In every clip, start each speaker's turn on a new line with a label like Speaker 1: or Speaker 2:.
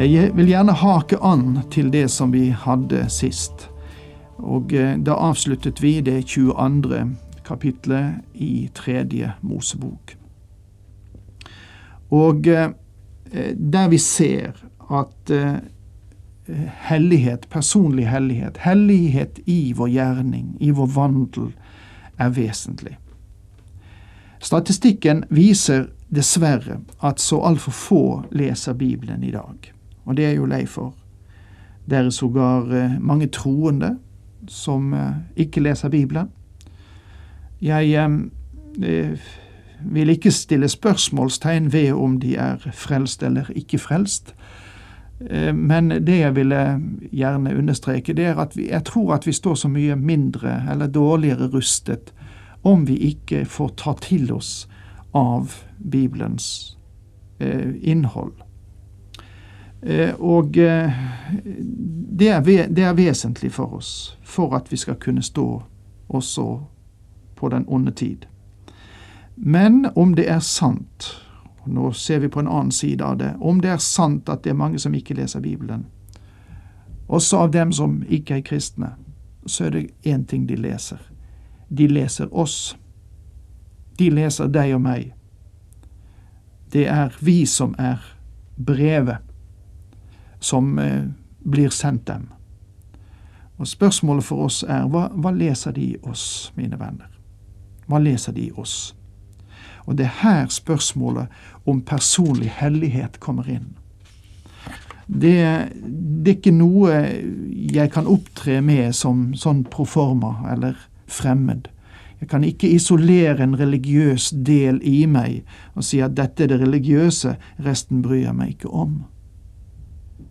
Speaker 1: Jeg vil gjerne hake an til det som vi hadde sist. Og eh, da avsluttet vi det 22. kapitlet i tredje Mosebok. Og eh, der vi ser at eh, hellighet, personlig hellighet, hellighet i vår gjerning, i vår vandel, er vesentlig. Statistikken viser dessverre at så altfor få leser Bibelen i dag og det er jo lei for. Det er sågar eh, mange troende som eh, ikke leser Bibelen. Jeg eh, vil ikke stille spørsmålstegn ved om de er frelst eller ikke frelst. Men det jeg ville gjerne understreke, det er at vi, jeg tror at vi står så mye mindre eller dårligere rustet om vi ikke får ta til oss av Bibelens innhold. Eh, og eh, det er, det er, vesentlig for oss for at vi skal kunne stå også på den onde tid. Men om det er sant, nå ser vi på en annen side av det, om det er sant at det er mange som ikke leser Bibelen, også av dem som ikke er kristne, så er det én ting de leser. De leser oss. De leser deg og meg. Det er vi som er brevet som eh, blir sendt dem. Og Spørsmålet for oss er hva, hva leser de i oss, mine venner? Hva leser de i oss? Og det er her spørsmålet om personlig hellighet kommer inn. Det, det, er ikke noe jeg kan opptre med som sånn proforma eller fremmed. Jeg kan ikke isolere en religiøs del i meg og si at dette er det religiøse, resten bryr jeg meg ikke om.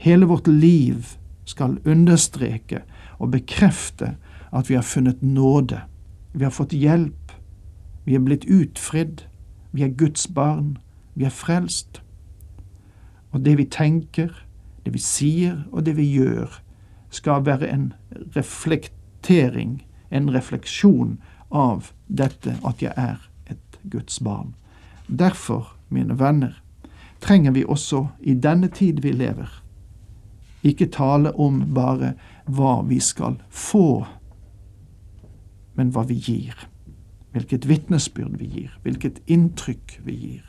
Speaker 1: Hele vårt liv skal understreke og bekrefte at vi har funnet nåde. Vi har fått hjelp. Vi er blitt utfridd. Vi er Guds barn. Vi er frelst. Og det vi tenker, det vi sier og det vi gjør, skal være en reflektering, en refleksjon av dette at jeg er et Guds barn. Derfor, mine venner, trenger vi også i denne tid vi lever, ikke tale om bare hva vi skal få, men hva vi gir. Hvilket vitnesbyrd vi gir, hvilket inntrykk vi gir.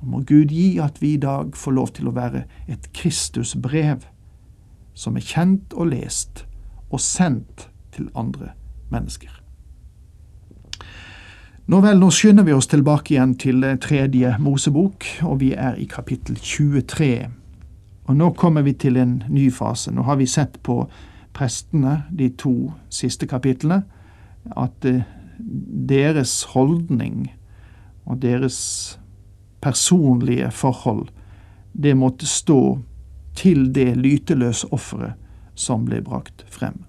Speaker 1: Og må Gud gi at vi i dag får lov til å være et Kristusbrev som er kjent og lest og sendt til andre mennesker. Nå vel, nå skynder vi oss tilbake igjen til tredje Mosebok, og vi er i kapittel 23 og nå kommer vi til en ny fase. Nå har vi sett på prestene, de to siste kapitlene, at eh, deres holdning og deres personlige forhold, det måtte stå til det lyteløse offeret som ble brakt frem.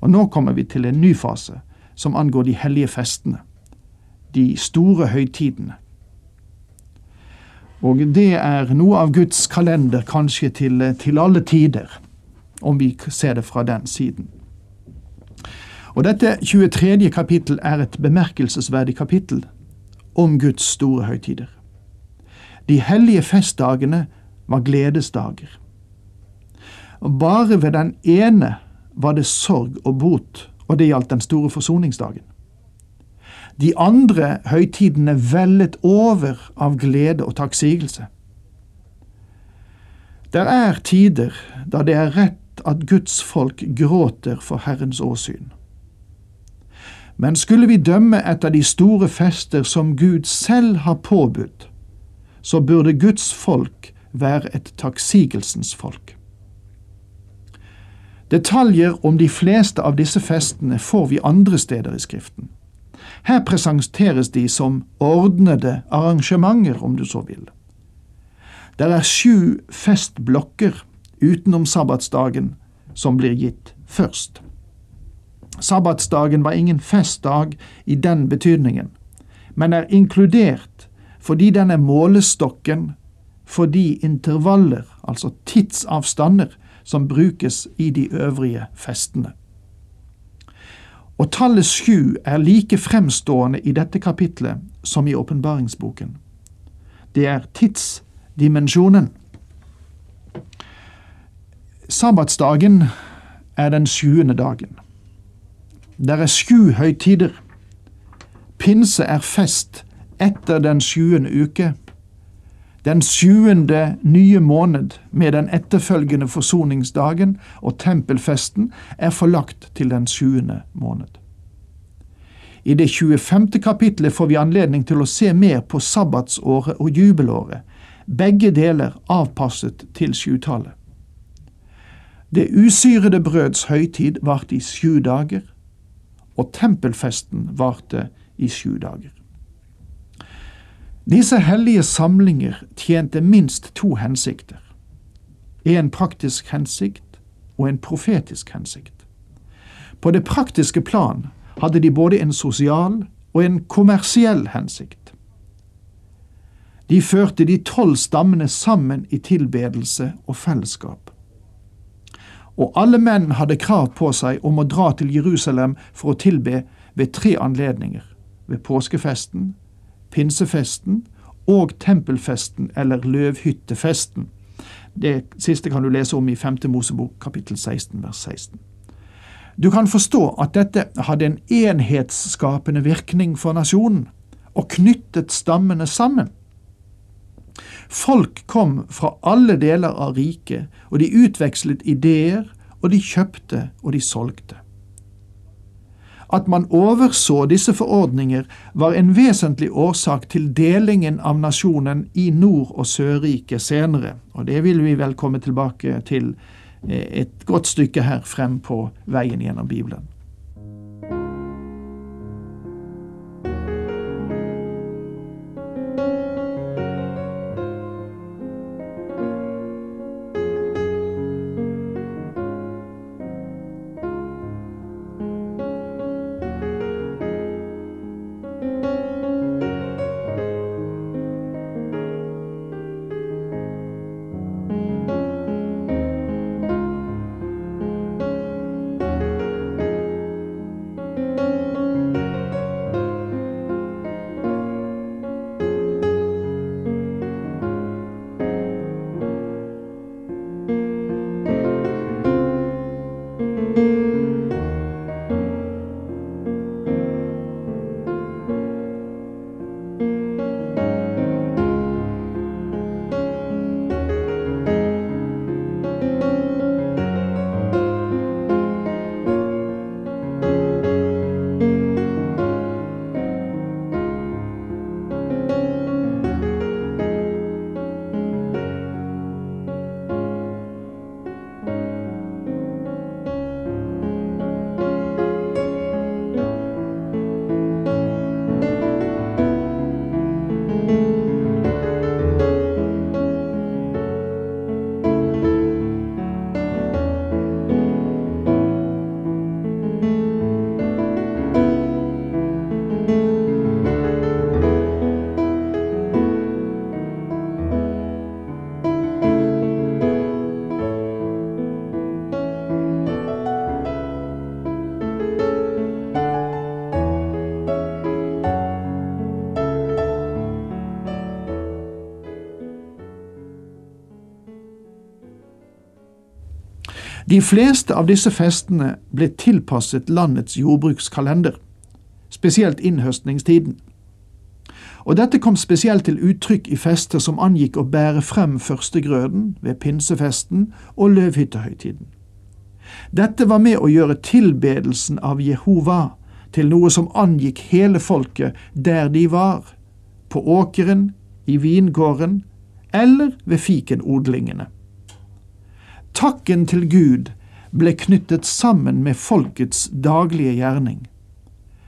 Speaker 1: Og nå kommer vi til en ny fase, som angår de hellige festene, de store høytidene. Og det er noe av Guds kalender kanskje til, til alle tider, om vi ser det fra den siden. Og dette 23. kapittel er et bemerkelsesverdig kapittel om Guds store høytider. De hellige festdagene var gledesdager. Bare ved den ene var det sorg og bot, og det gjaldt den store forsoningsdagen. De andre høytidene vellet over av glede og takksigelse. Der er tider da det er rett at Guds folk gråter for Herrens åsyn. Men skulle vi dømme etter de store fester som Gud selv har påbudt, så burde Guds folk være et takksigelsens folk. Detaljer om de fleste av disse festene får vi andre steder i Skriften. Her presenteres de som ordnede arrangementer, om du så vil. Det er sju festblokker utenom sabbatsdagen som blir gitt først. Sabbatsdagen var ingen festdag i den betydningen, men er inkludert fordi den er målestokken for de intervaller, altså tidsavstander, som brukes i de øvrige festene. Og tallet sju er like fremstående i dette kapitlet som i åpenbaringsboken. Det er tidsdimensjonen. Sabbatsdagen er den sjuende dagen. Der er sju høytider. Pinse er fest etter den sjuende uke. Den sjuende nye måned med den etterfølgende forsoningsdagen og tempelfesten er forlagt til den sjuende måned. I det 25. kapitlet får vi anledning til å se mer på sabbatsåret og jubelåret, begge deler avpasset til sjutallet. Det usyrede brøds høytid varte i sju dager, og tempelfesten varte i sju dager. Disse hellige samlinger tjente minst to hensikter. En praktisk hensikt og en profetisk hensikt. På det praktiske plan hadde de både en sosial og en kommersiell hensikt. De førte de tolv stammene sammen i tilbedelse og fellesskap. Og alle menn hadde krav på seg om å dra til Jerusalem for å tilbe ved tre anledninger – ved påskefesten, pinsefesten og tempelfesten eller løvhyttefesten. Det siste kan du lese om i 5. Mosebok kapittel 16 vers 16. Du kan forstå at dette hadde en enhetsskapende virkning for nasjonen, og knyttet stammene sammen. Folk kom fra alle deler av riket, og de utvekslet ideer, og de kjøpte og de solgte. At man overså disse forordninger, var en vesentlig årsak til delingen av nasjonen i Nord- og Sørriket senere, og det vil vi vel komme tilbake til eh, et godt stykke her frem på veien gjennom Bibelen. De fleste av disse festene ble tilpasset landets jordbrukskalender, spesielt innhøstningstiden. Og dette kom spesielt til uttrykk i fester som angikk å bære frem førstegrøden ved pinsefesten og løvhyttehøytiden. Dette var med å gjøre tilbedelsen av Jehova til noe som angikk hele folket der de var, på åkeren, i vingården eller ved fikenodlingene. Takken til Gud ble knyttet sammen med folkets daglige gjerning.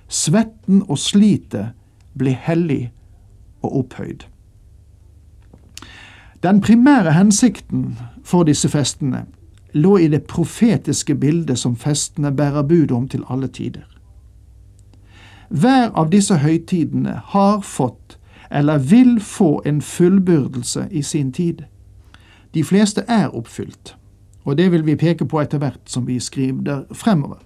Speaker 1: Svetten og slitet ble hellig og opphøyd. Den primære hensikten for disse festene lå i det profetiske bildet som festene bærer bud om til alle tider. Hver av disse høytidene har fått, eller vil få, en fullbyrdelse i sin tid. De fleste er oppfylt, og det vil vi peke på etter hvert som vi skriver fremover.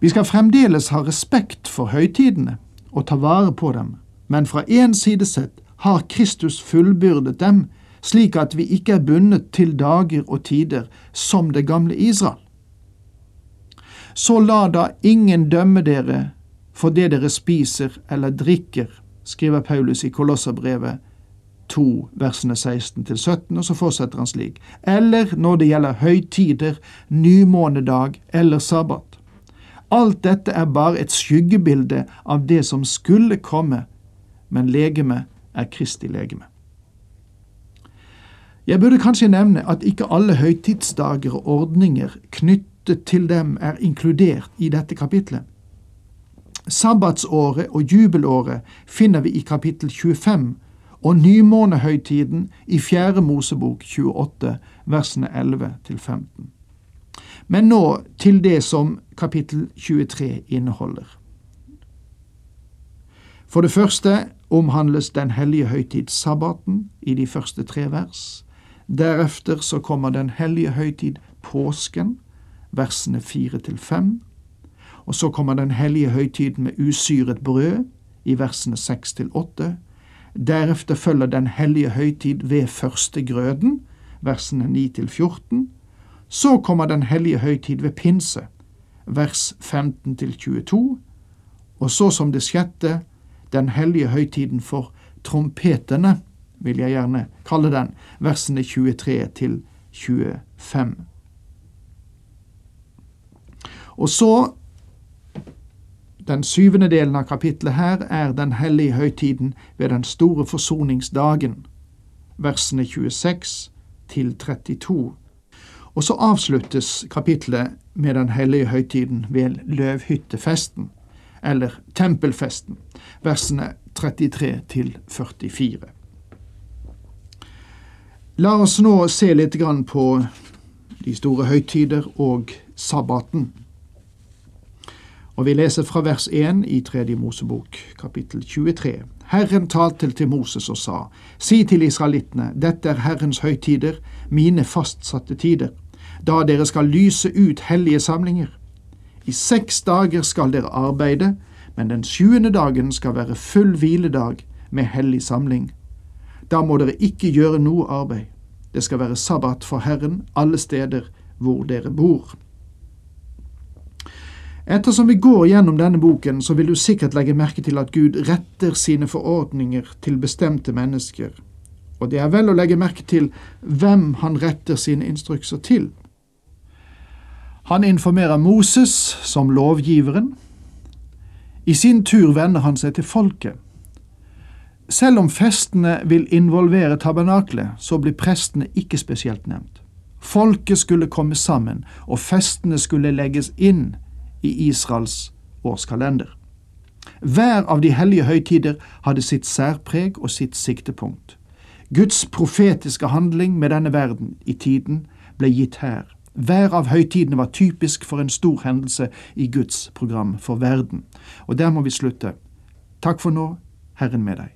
Speaker 1: Vi skal fremdeles ha respekt for høytidene og ta vare på dem, men fra én side sett har Kristus fullbyrdet dem, slik at vi ikke er bundet til dager og tider som det gamle Israel. Så la da ingen dømme dere for det dere spiser eller drikker, skriver Paulus i Kolosserbrevet 2, versene 16-17, og så fortsetter han slik. Eller når det gjelder høytider, nymånedag eller sabbat. Alt dette er bare et skyggebilde av det som skulle komme, men legeme er Kristi legeme. Jeg burde kanskje nevne at ikke alle høytidsdager og ordninger knyttet til dem er inkludert i dette kapitlet. Sabbatsåret og jubelåret finner vi i kapittel 25 og nymånehøytiden i Fjerde Mosebok 28, versene 11 til 15. Men nå til det som kapittel 23 inneholder. For det første omhandles den hellige høytid sabbaten i de første tre vers. Deretter så kommer den hellige høytid påsken, versene fire til fem. Og så kommer den hellige høytiden med usyret brød i versene seks til åtte. Deretter følger den hellige høytid ved førstegrøden, versene 9 til 14. Så kommer den hellige høytid ved pinse, vers 15 til 22. Og så som det sjette, den hellige høytiden for trompetene, vil jeg gjerne kalle den, versene 23 til 25. Og så den syvende delen av kapitlet her er den hellige høytiden ved den store forsoningsdagen, versene 26 til 32. Og så avsluttes kapitlet med den hellige høytiden ved løvhyttefesten, eller tempelfesten, versene 33 til 44. La oss nå se litt på de store høytider og sabbaten. Og vi leser fra vers 1 i Tredje Mosebok, kapittel 23. Herren talte til Moses og sa, Si til israelittene, dette er Herrens høytider, mine fastsatte tider, da dere skal lyse ut hellige samlinger. I seks dager skal dere arbeide, men den sjuende dagen skal være full hviledag med hellig samling. Da må dere ikke gjøre noe arbeid. Det skal være sabbat for Herren alle steder hvor dere bor. Ettersom vi går gjennom denne boken, så vil du sikkert legge merke til at Gud retter sine forordninger til bestemte mennesker, og det er vel å legge merke til hvem han retter sine instrukser til. Han informerer Moses som lovgiveren. I sin tur vender han seg til folket. Selv om festene vil involvere tabernaklet, så blir prestene ikke spesielt nevnt. Folket skulle komme sammen, og festene skulle legges inn i Israels årskalender. Hver av de hellige høytider hadde sitt særpreg og sitt siktepunkt. Guds profetiske handling med denne verden i tiden ble gitt her. Hver av høytidene var typisk for en stor hendelse i Guds program for verden. Og der må vi slutte. Takk for nå, Herren med deg.